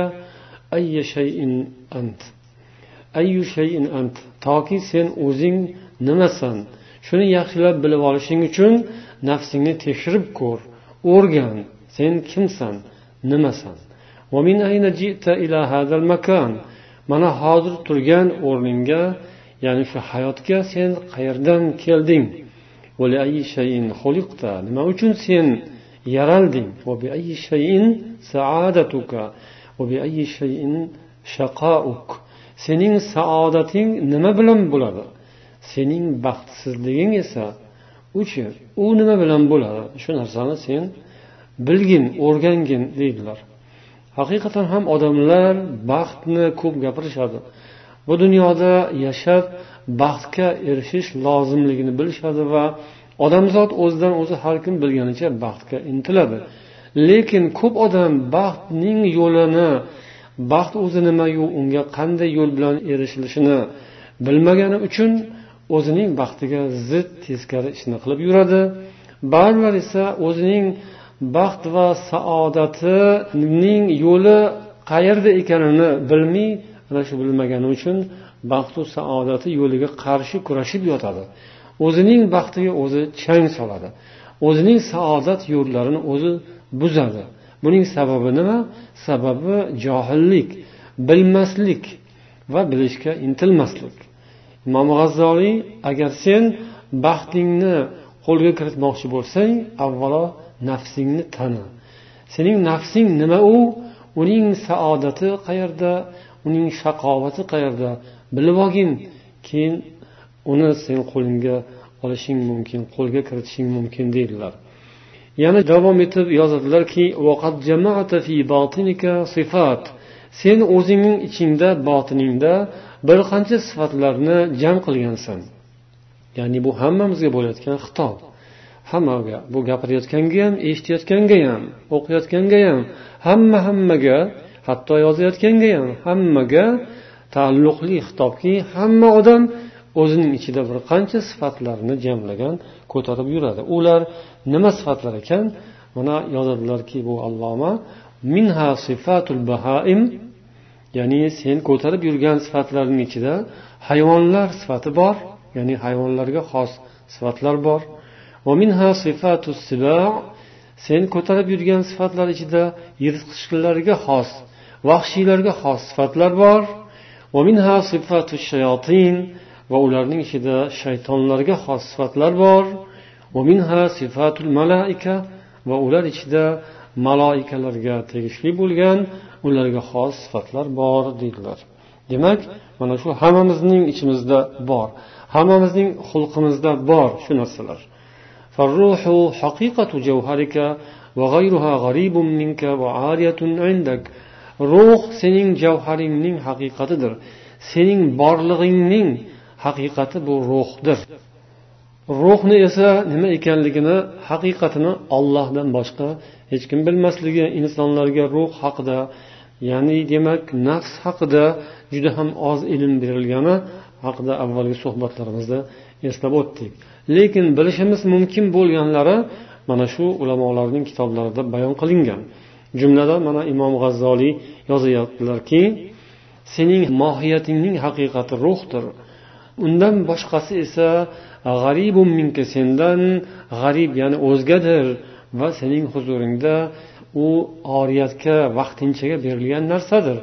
ayya shayin ant? Ayyu shayin ant? Toki sen o'zing nimasan? Shuni yaxshilab bilib olishing uchun nafsingni tekshirib ko'r o'rgan. Sen kimsan? Nimasan? Mana hozir turgan o'rningga ya'ni shu hayotga sen qayerdan kelding? Nima uchun sen yaralding? Sening saodating nima bilan bo'ladi? Sening baxtsizliging esa uchi u nima bilan bo'ladi? Shu narsani sen bilgin o'rgangin deydilar. Haqiqatan ham odamlar baxtni ko'p gapirishadi. Bu dunyoda yashab baxtga erishish lozimligini bilishadi va odamzod o'zidan o'zi har kim bilganicha baxtga intiladi. Lekin ko'p odam baxtning yo'lini baxt o'zi nimayu unga qanday yo'l bilan erishilishini bilmagani uchun o'zining baxtiga zid teskari ishni qilib yuradi. Ba'zilar esa o'zining baxt va saodatining yo'li qayerda ekanini bilmay ana shu bilmagani uchun baxtu saodati yo'liga qarshi kurashib yotadi. O'zining baxtiga o'zi chang soladi. O'zining saodat yo'llarini o'zi buzadi. Buning sababi nima? Sababi johillik bilmaslik va bilishga intilmaslik. Imom g'azzoliy agar sen baxtingni qo'lga kiritmoqchi bo'lsang avvalo nafsingni tani sening nafsing nima u? Uning saodati qayerda? Uning shaqovati qayerda? Bilib olgin. Keyin uni sen qo'lingga olishing mumkin qo'lga kiritishing mumkin deydilar yana davom etib yozadilarki sen o'zingning ichingda botiningda bir qancha sifatlarni jam qilgansan. Ya'ni bu hammamizga bo'layotgan xitob. Hammaga bu gapirayotganga ham eshitayotganga ham o'qiyotganga ham hamma hammaga hatto yozayotganga ham hammaga taalluqli xitobki hamma odam o'zining ichida bir qancha sifatlarni jamlagan ko'tarib yuradi. Ular nima sifatlar ekan? Mana yozadilarki bu alloma minha sifatul bahaim ya'ni sen ko'tarib yurgan sifatlarning ichida hayvonlar sifati bor ya'ni hayvonlarga xos sifatlar bor. Sen ko'tarib yurgan sifatlar ichida yirtqichlarga xos vahshiylarga xos sifatlar bor. Va ularning ichida shaytonlarga xos sifatlar bor. Va ular ichida maloikalarga tegishli bo'lgan ularga xos sifatlar bor deydilar. Demak mana shu hammamizning ichimizda bor hammamizning xulqimizda bor shu narsalar. فالروح حقيقة جوهرك وغيرها غريب منك وعارية عندك ruh sening javharingning haqiqatidir sening borlig'ingning haqiqati bu ruhdir ruhni esa nima ekanligini haqiqatini ollohdan boshqa hech kim bilmasligi insonlarga ruh haqida ya'ni demak nafs haqida juda ham oz ilm berilgani haqida avvalgi suhbatlarimizda eslab o'tdik Lekin bilishimiz mumkin bo'lganlari mana shu ulamolarning kitoblarida bayon qilingan. Jumladan mana imom g'azzoliy yozyaptilarki sening mohiyatingning haqiqati ruhdir. Undan boshqasi esa g'aribun minka sendan g'arib ya'ni o'zgadir va sening huzuringda u oriyatga vaqtinchaga berilgan narsadir.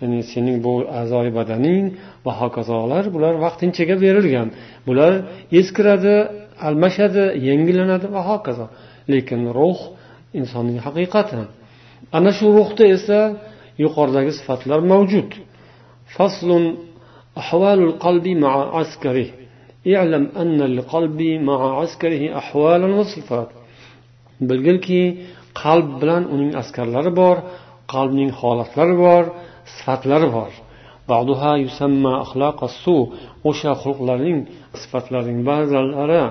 ya'ni sening bu a'zoyi badaning va hokazolar bular vaqtinchaga berilgan. Bular eskiradi almashadi yangilanadi va hokazo. Lekin ruh insonning haqiqati. Ana shu ruhda esa yuqoridagi sifatlar mavjud. Faslun ahvalul qalbi ma'a askari. I'lam anna qalbi ma'a askarihi ahvalan va sifat. Bilgilki qalb bilan uning askarlari bor qalbning holatlari bor sifatlari bor. O'sha xulqlarning sifatlarining ba'zilari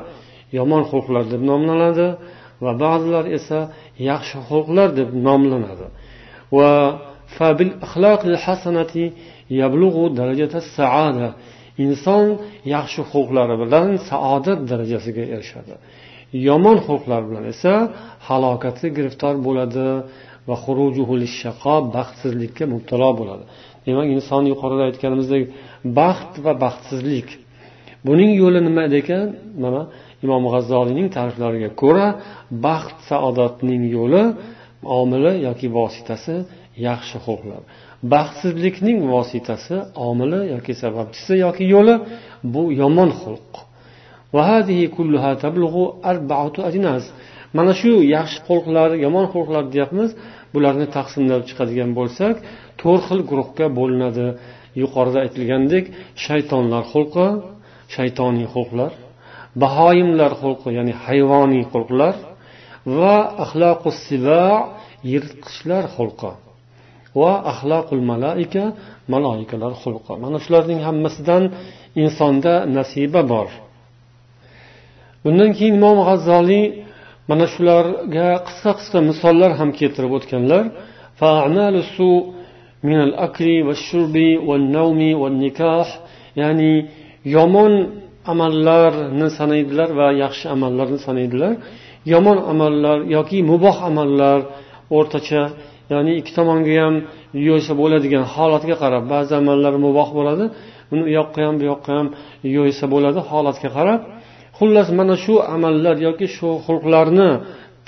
yomon xulqlar deb nomlanadi va ba'zilar esa yaxshi xulqlar deb nomlanadi. Va inson yaxshi xulqlari bilan saodat darajasiga erishadi. Yomon xulqlar bilan esa halokatga giriftor bo'ladi va baxtsizlikka mubtalo bo'ladi. Demak inson yuqorida aytganimizdek baxt va baxtsizlik. Buning yo'li nima ekan mana imom g'azzoliyning ta'riflariga ko'ra baxt saodatning yo'li omili yoki vositasi yaxshi xulqlar baxtsizlikning vositasi omili yoki sababchisi yoki yo'li bu yomon xulq. Mana shu yaxshi xulqlar yomon xulqlar deyapmiz. Bularni taqsimlab chiqadigan bo'lsak to'rt xil guruhga bo'linadi. Yuqorida aytilgandek shaytonlar xulqi shaytoniy xulqlar bahoyimlar xulqi ya'ni hayvoniy xulqlar va axloqu siba yirtqichlar xulqi va axloqul malaika maloikalar xulqi. Mana shularning hammasidan insonda nasiba bor. Undan keyin imom g'azzoliy mana shularga qisqa qisqa misollar ham keltirib o'tganlar. Ya'ni yomon amallarni sanaydilar va yaxshi amallarni sanaydilar. Yomon amallar yoki muboh amallar o'rtacha ya'ni ikki tomonga ham yo'ysa bo'ladigan holatga qarab ba'zi amallar muboh bo'ladi uni u yoqqa ham bu yoqqa ham yo'ysa bo'ladi holatga qarab. Xullas mana shu amallar yoki shu xulqlarni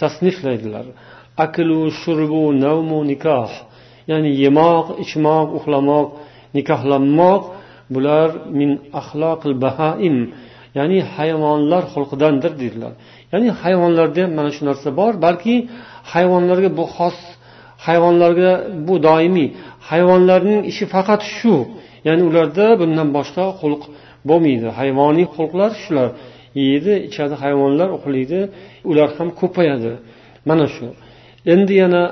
tasniflaydilar. Aklu shurbu navmu nikoh ya'ni yemoq ichmoq uxlamoq nikohlanmoq bular min axloqil bahaim. Ya'ni hayvonlar xulqidandir deydilar. Ya'ni hayvonlarda ham mana shu narsa bor balki hayvonlarga bu xos hayvonlarga bu doimiy. Hayvonlarning ishi faqat shu. Ya'ni ularda bundan boshqa xulq bo'lmaydi. Hayvoniy xulqlar shular. Yeydi ichadi hayvonlar uxlaydi. Ular ham ko'payadi. Mana shu. Endi yana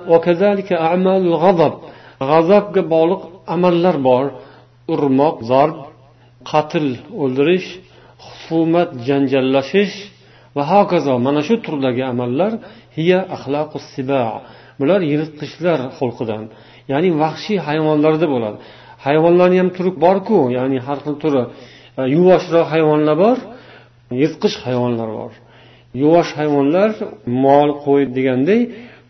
g'azabga bog'liq amallar bor. Urmoq zarb qatl o'ldirish husumat janjallashish va hokazo. Mana shu turdagi amallar hiya axlaqu siba. Bular yirtqichlar xulqidan ya'ni vahshiy hayvonlarda bo'ladi. Hayvonlarni ham turi borku ya'ni har xil turi. E, Yuvoshroq hayvonlar bor. Yirtqich hayvonlar bor. Yuvosh hayvonlar mol qo'y deganday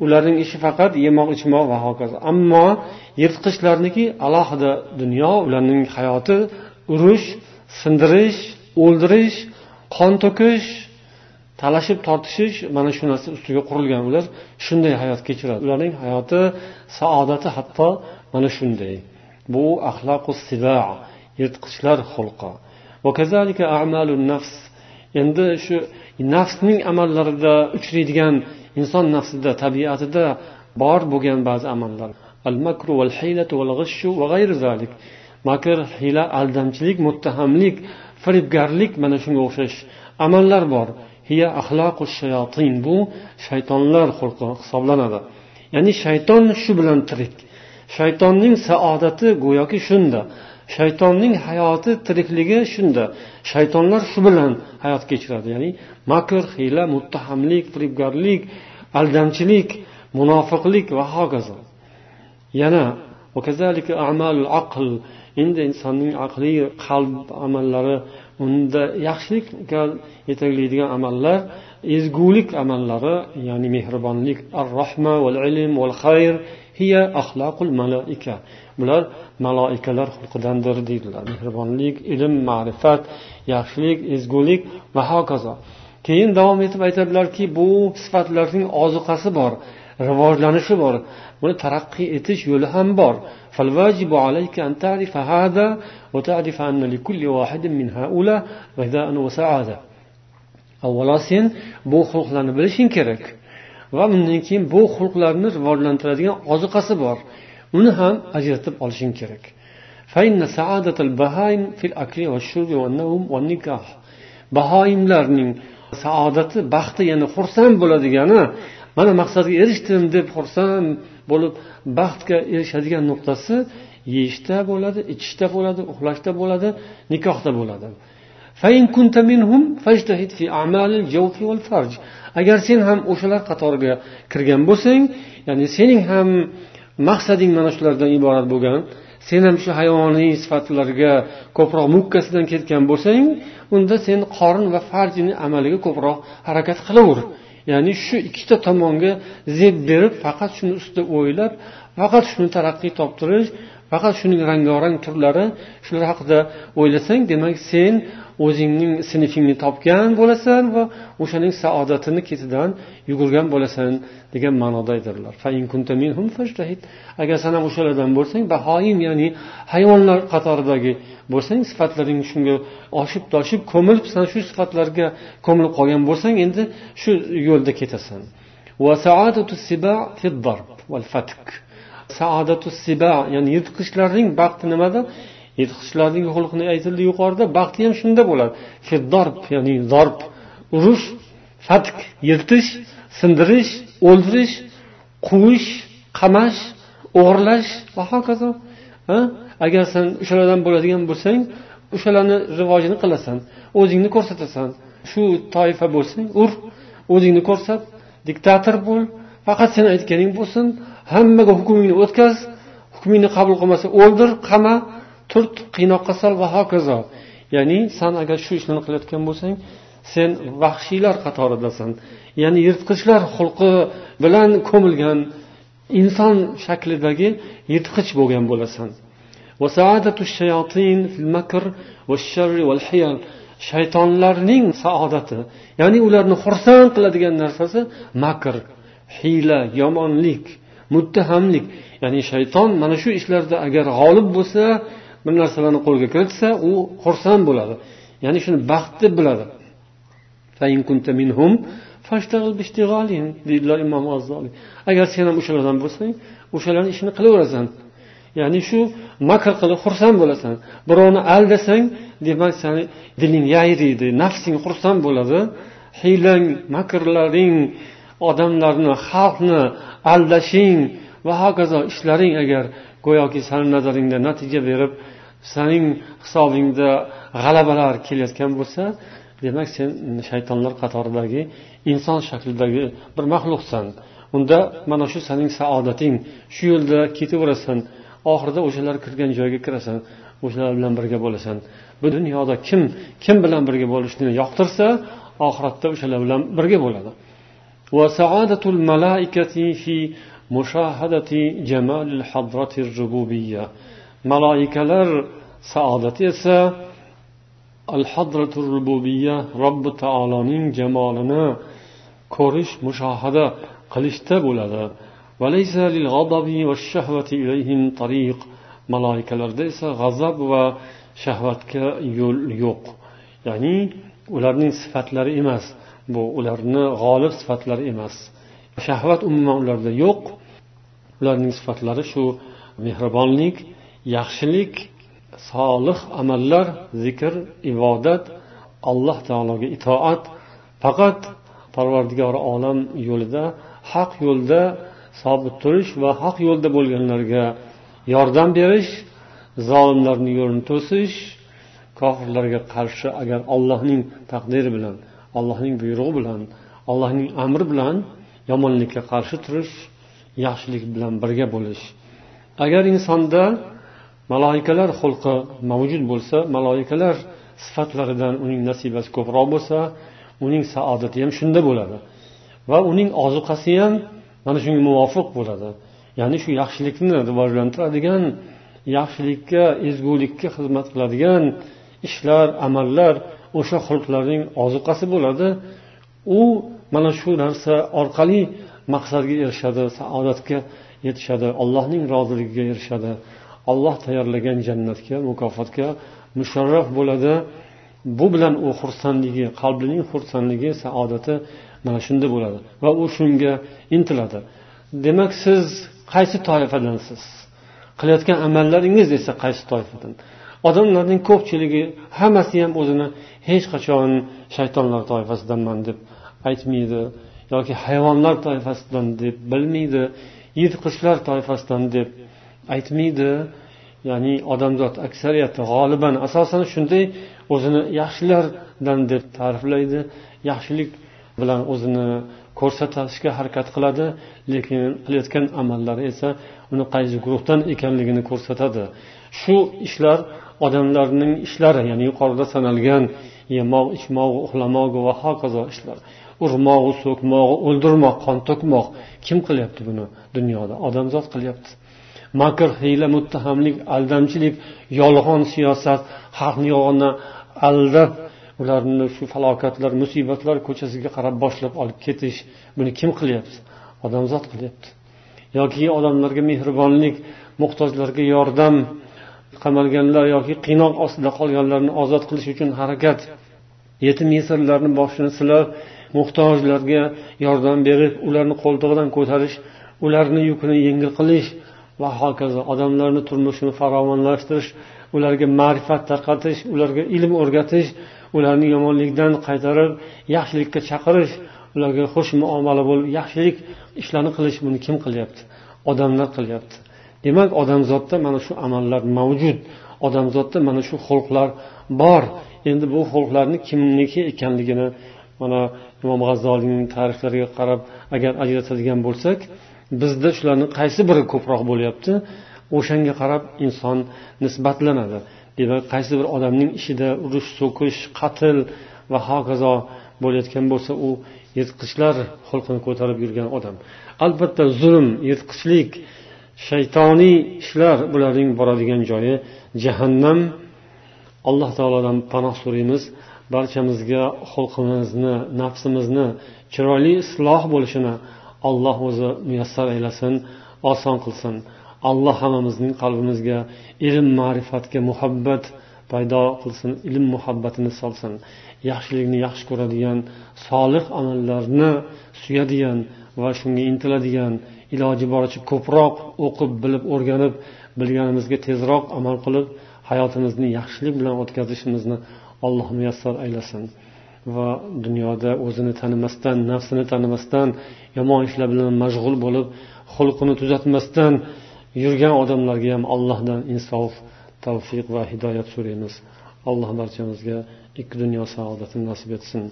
ularning ishi faqat yemoq ichmoq va hokazo. Ammo yirtqichlarniki alohida dunyo ularning hayoti urush sindirish o'ldirish qon to'kish talashib tortishish mana shu narsa ustiga qurilgan. Ular shunday hayot kechiradi. Ularning hayoti saodati hatto mana shunday. Bu axloqu siba yirtqichlar xulqi. Endi shu nafsning amallarida uchraydigan inson nafsida tabiatida bor bo'lgan ba'zi amallar. Al makru val haylatu val g'ishu va g'ayri zalik. Makr hiyla aldamchilik muttahamlik firibgarlik mana shunga o'xshash amallar bor. Hiya axloqu shayotin bu shaytonlar xulqi hisoblanadi. Ya'ni shayton shu bilan tirik. Shaytonning saodati go'yoki shunda. Shaytonning hayoti tirikligi shunda. Shaytonlar shu bilan hayot kechiradi. Ya'ni makr hiyla muttahamlik firibgarlik aldamchilik munofiqlik va hokazo. Yana aql. Endi insonning aqliy qalb amallari unda yaxshilikka yetaklaydigan amallar ezgulik amallari ya'ni mehribonlik ar rohma val ilm val xayr hiya axloqul maloika. Bular maloikalar xulqidandir deydilar. Mehribonlik ilm ma'rifat yaxshilik ezgulik va hokazo. Keyin davom etib aytadilarki bu sifatlarning ozuqasi bor rivojlanishi bor. Buni taraqqiy etish yo'li ham bor. Avvalo sen bu xulqlarni bilishing kerak. Va undan keyin bu xulqlarni rivojlantiradigan ozuqasi bor. Uni ham ajratib olishing kerak. Bahoimlarning saodati baxti ya'ni xursand bo'ladigani mana maqsadga erishdim deb xursand bo'lib baxtga erishadigan nuqtasi yeyishda bo'ladi ichishda bo'ladi uxlashda bo'ladi nikohda bo'ladi. Agar sen ham o'shalar qatoriga kirgan bo'lsang ya'ni sening ham maqsading mana shulardan iborat bo'lgan sen ham shu hayvoniy sifatlarga ko'proq mukkasidan ketgan bo'lsang unda sen qorin va farjini amaliga ko'proq harakat qilaver. Ya'ni shu ikkita tomonga zeb berib faqat shuni ustida o'ylab faqat shuni taraqqiy toptirish faqat shuning rangorang turlari shular haqida o'ylasang demak sen o'zingning sinfingni topgan bo'lasan va o'shaning saodatini ketidan yugurgan bo'lasan degan ma'noda aytadilar agar san ham o'shalardan bo'lsang bahoim ya'ni hayvonlar qatoridagi bo'lsang sifatlaring shunga oshib toshib ko'milib san shu sifatlarga ko'milib qolgan bo'lsang endi shu yo'lda ketasan. Saodatu siba ya'ni yirtqichlarning baxti nimada? Yirtqichlarning xulqini aytildi yuqorida baxti ham shunda bo'ladi. Fiddorb ya'ni zorb urush fatk yirtish sindirish o'ldirish quvish qamash o'g'irlash. Va hokazo agar sen o'shalardan bo'ladigan bo'lsang o'shalarni rivojini qilasan o'zingni ko'rsatasan. Shu toifa bo'lsang ur o'zingni ko'rsat diktator bo'l faqat sen aytganing bo'lsin hammaga hukmingni o'tkaz hukmingni qabul qilmasa o'ldir qama turt qiynoqqa sol va hokazo. Ya'ni san agar shu ishlarni qilayotgan bo'lsang sen vahshiylar qatoridasan. Ya'ni yirtqichlar xulqi bilan ko'milgan inson shaklidagi yirtqich bo'lgan bo'lasan. Shaytonlarning saodati ya'ni ularni xursand qiladigan narsasi makr. Hiyla yomonlik muttahamlik ya'ni shayton mana shu ishlarda agar g'olib bo'lsa bir narsalarni qo'lga kiritsa u xursand bo'ladi. Ya'ni shuni baxt deb biladi. Deydilar imom g'azzoliy agar sen ham o'shalardan bo'lsang o'shalarni ishini qilaverasan. Ya'ni shu makr qilib xursand bo'lasan. Birovni aldasang demak sani diling yayriydi nafsing xursand bo'ladi. Hiylang makrlaring odamlarni xalqni aldashing va hokazo ishlaring agar go'yoki sani nazaringda natija berib saning hisobingda g'alabalar kelayotgan bo'lsa demak sen shaytonlar qatoridagi inson shaklidagi bir maxluqsan. Unda mana shu sening saodating shu yo'lda ketaverasan oxirida o'shalar kirgan joyga kirasan o'shalar bilan birga bo'lasan. Bu dunyoda kim kim bilan birga bo'lishni yoqtirsa oxiratda o'shalar bilan birga bo'ladi. Maloikalar saodati esa al hadratul rububiya robbi taoloning jamolini ko'rish mushohada qilishda bo'ladi. Maloikalarda esa g'azab va shahvatga yo'l yo'q. Ya'ni ularning sifatlari emas. Bu ularni g'olib sifatlari emas. Shahvat umuman ularda yo'q. Ularning sifatlari shu mehribonlik yaxshilik solih amallar zikr ibodat alloh taologa itoat. Faqat parvardigori olam yo'lida haq yo'lda sobit turish va haq yo'lda bo'lganlarga yordam berish zolimlarni yo'lini to'sish kofirlarga qarshi agar allohning taqdiri bilan allohning buyrug'i bilan allohning amri bilan yomonlikka qarshi turish yaxshilik bilan birga bo'lish. Agar insonda maloikalar xulqi mavjud bo'lsa maloikalar sifatlaridan uning nasibasi ko'proq bo'lsa uning saodati ham shunda bo'ladi va uning ozuqasi ham mana shunga muvofiq bo'ladi. Ya'ni shu yaxshilikni rivojlantiradigan yaxshilikka ezgulikka xizmat qiladigan ishlar amallar o'sha xulqlarning ozuqasi bo'ladi. U mana shu narsa orqali maqsadga erishadi saodatga yetishadi allohning roziligiga erishadi. Olloh tayyorlagan jannatga mukofotga musharraf bo'ladi. Bu bilan u xursandligi qalbining xursandligi saodati mana shunda bo'ladi va u shunga intiladi. Demak siz qaysi toifadansiz? Qilayotgan amallaringiz esa qaysi toifadan? Odamlarning ko'pchiligi hammasi ham o'zini hech qachon shaytonlar toifasidanman deb aytmaydi yoki hayvonlar toifasidan deb bilmaydi yirtqichlar toifasidan deb aytmaydi. Ya'ni odamzod aksariyati g'oliban asosan shunday o'zini yaxshilardan deb ta'riflaydi. Yaxshilik bilan o'zini ko'rsatishga harakat qiladi lekin qilayotgan amallari esa uni qaysi guruhdan ekanligini ko'rsatadi. Shu ishlar odamlarning ishlari ya'ni yuqorida sanalgan yemoq ichmog'i uxlamog'i va hokazo ishlar urmog'i so'kmog'i o'ldirmoq qon to'kmoq. Kim qilyapti buni dunyoda? Odamzod qilyapti. Makr hiyla muttahamlik aldamchilik yolg'on siyosat xalqni yolg'ondan aldab ularni shu falokatlar musibatlar ko'chasiga qarab boshlab olib ketish. Buni kim qilyapti? Odamzod qilyapti. Yoki odamlarga mehribonlik muhtojlarga yordam qamalganlar yoki qiynoq ostida qolganlarni ozod qilish uchun harakat yetim yesirlarni boshini silab muhtojlarga yordam berib ularni qo'ltig'idan ko'tarish ularni yukini yengil qilish va hokazo odamlarni turmushini farovonlashtirish ularga ma'rifat tarqatish ularga ilm o'rgatish ularni yomonlikdan qaytarib yaxshilikka chaqirish ularga xush muomala bo'lib yaxshilik ishlarni qilish buni kim qilyapti? Odamlar qilyapti. Demak odamzodda mana shu amallar mavjud. Odamzodda mana shu xulqlar bor. Endi bu xulqlarni kimniki ekanligini mana imom g'azzoliyning tarixlariga qarab agar ajratadigan bo'lsak bizda shularni qaysi biri ko'proq bo'lyapti? O'shanga qarab inson nisbatlanadi. Demak qaysi bir odamning ishida urush so'kish qatl va hokazo bo'layotgan bo'lsa u yirtqichlar xulqini ko'tarib yurgan odam. Albatta zulm yirtqichlik shaytoniy ishlar bularning boradigan joyi jahannam. Alloh taolodan panoh so'raymiz. Barchamizga xulqimizni nafsimizni chiroyli isloh bo'lishini alloh o'zi muyassar aylasin oson qilsin. Alloh hammamizning qalbimizga ilm ma'rifatga muhabbat paydo qilsin ilm muhabbatini solsin. Yaxshilikni yaxshi ko'radigan solih amallarni suyadigan va shunga intiladigan iloji boricha ko'proq o'qib bilib o'rganib bilganimizga tezroq amal qilib hayotimizni yaxshilik bilan o'tkazishimizni alloh muyassar aylasin va dunyoda o'zini tanimasdan nafsini tanimasdan yomon ishlar bilan mashg'ul bo'lib xulqini tuzatmasdan yurgan odamlarga ham allohdan insof tavfiq va hidoyat so'raymiz alloh barchamizga ikki dunyo saodatini nasib etsin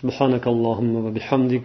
سبحانك اللهم وبحمدك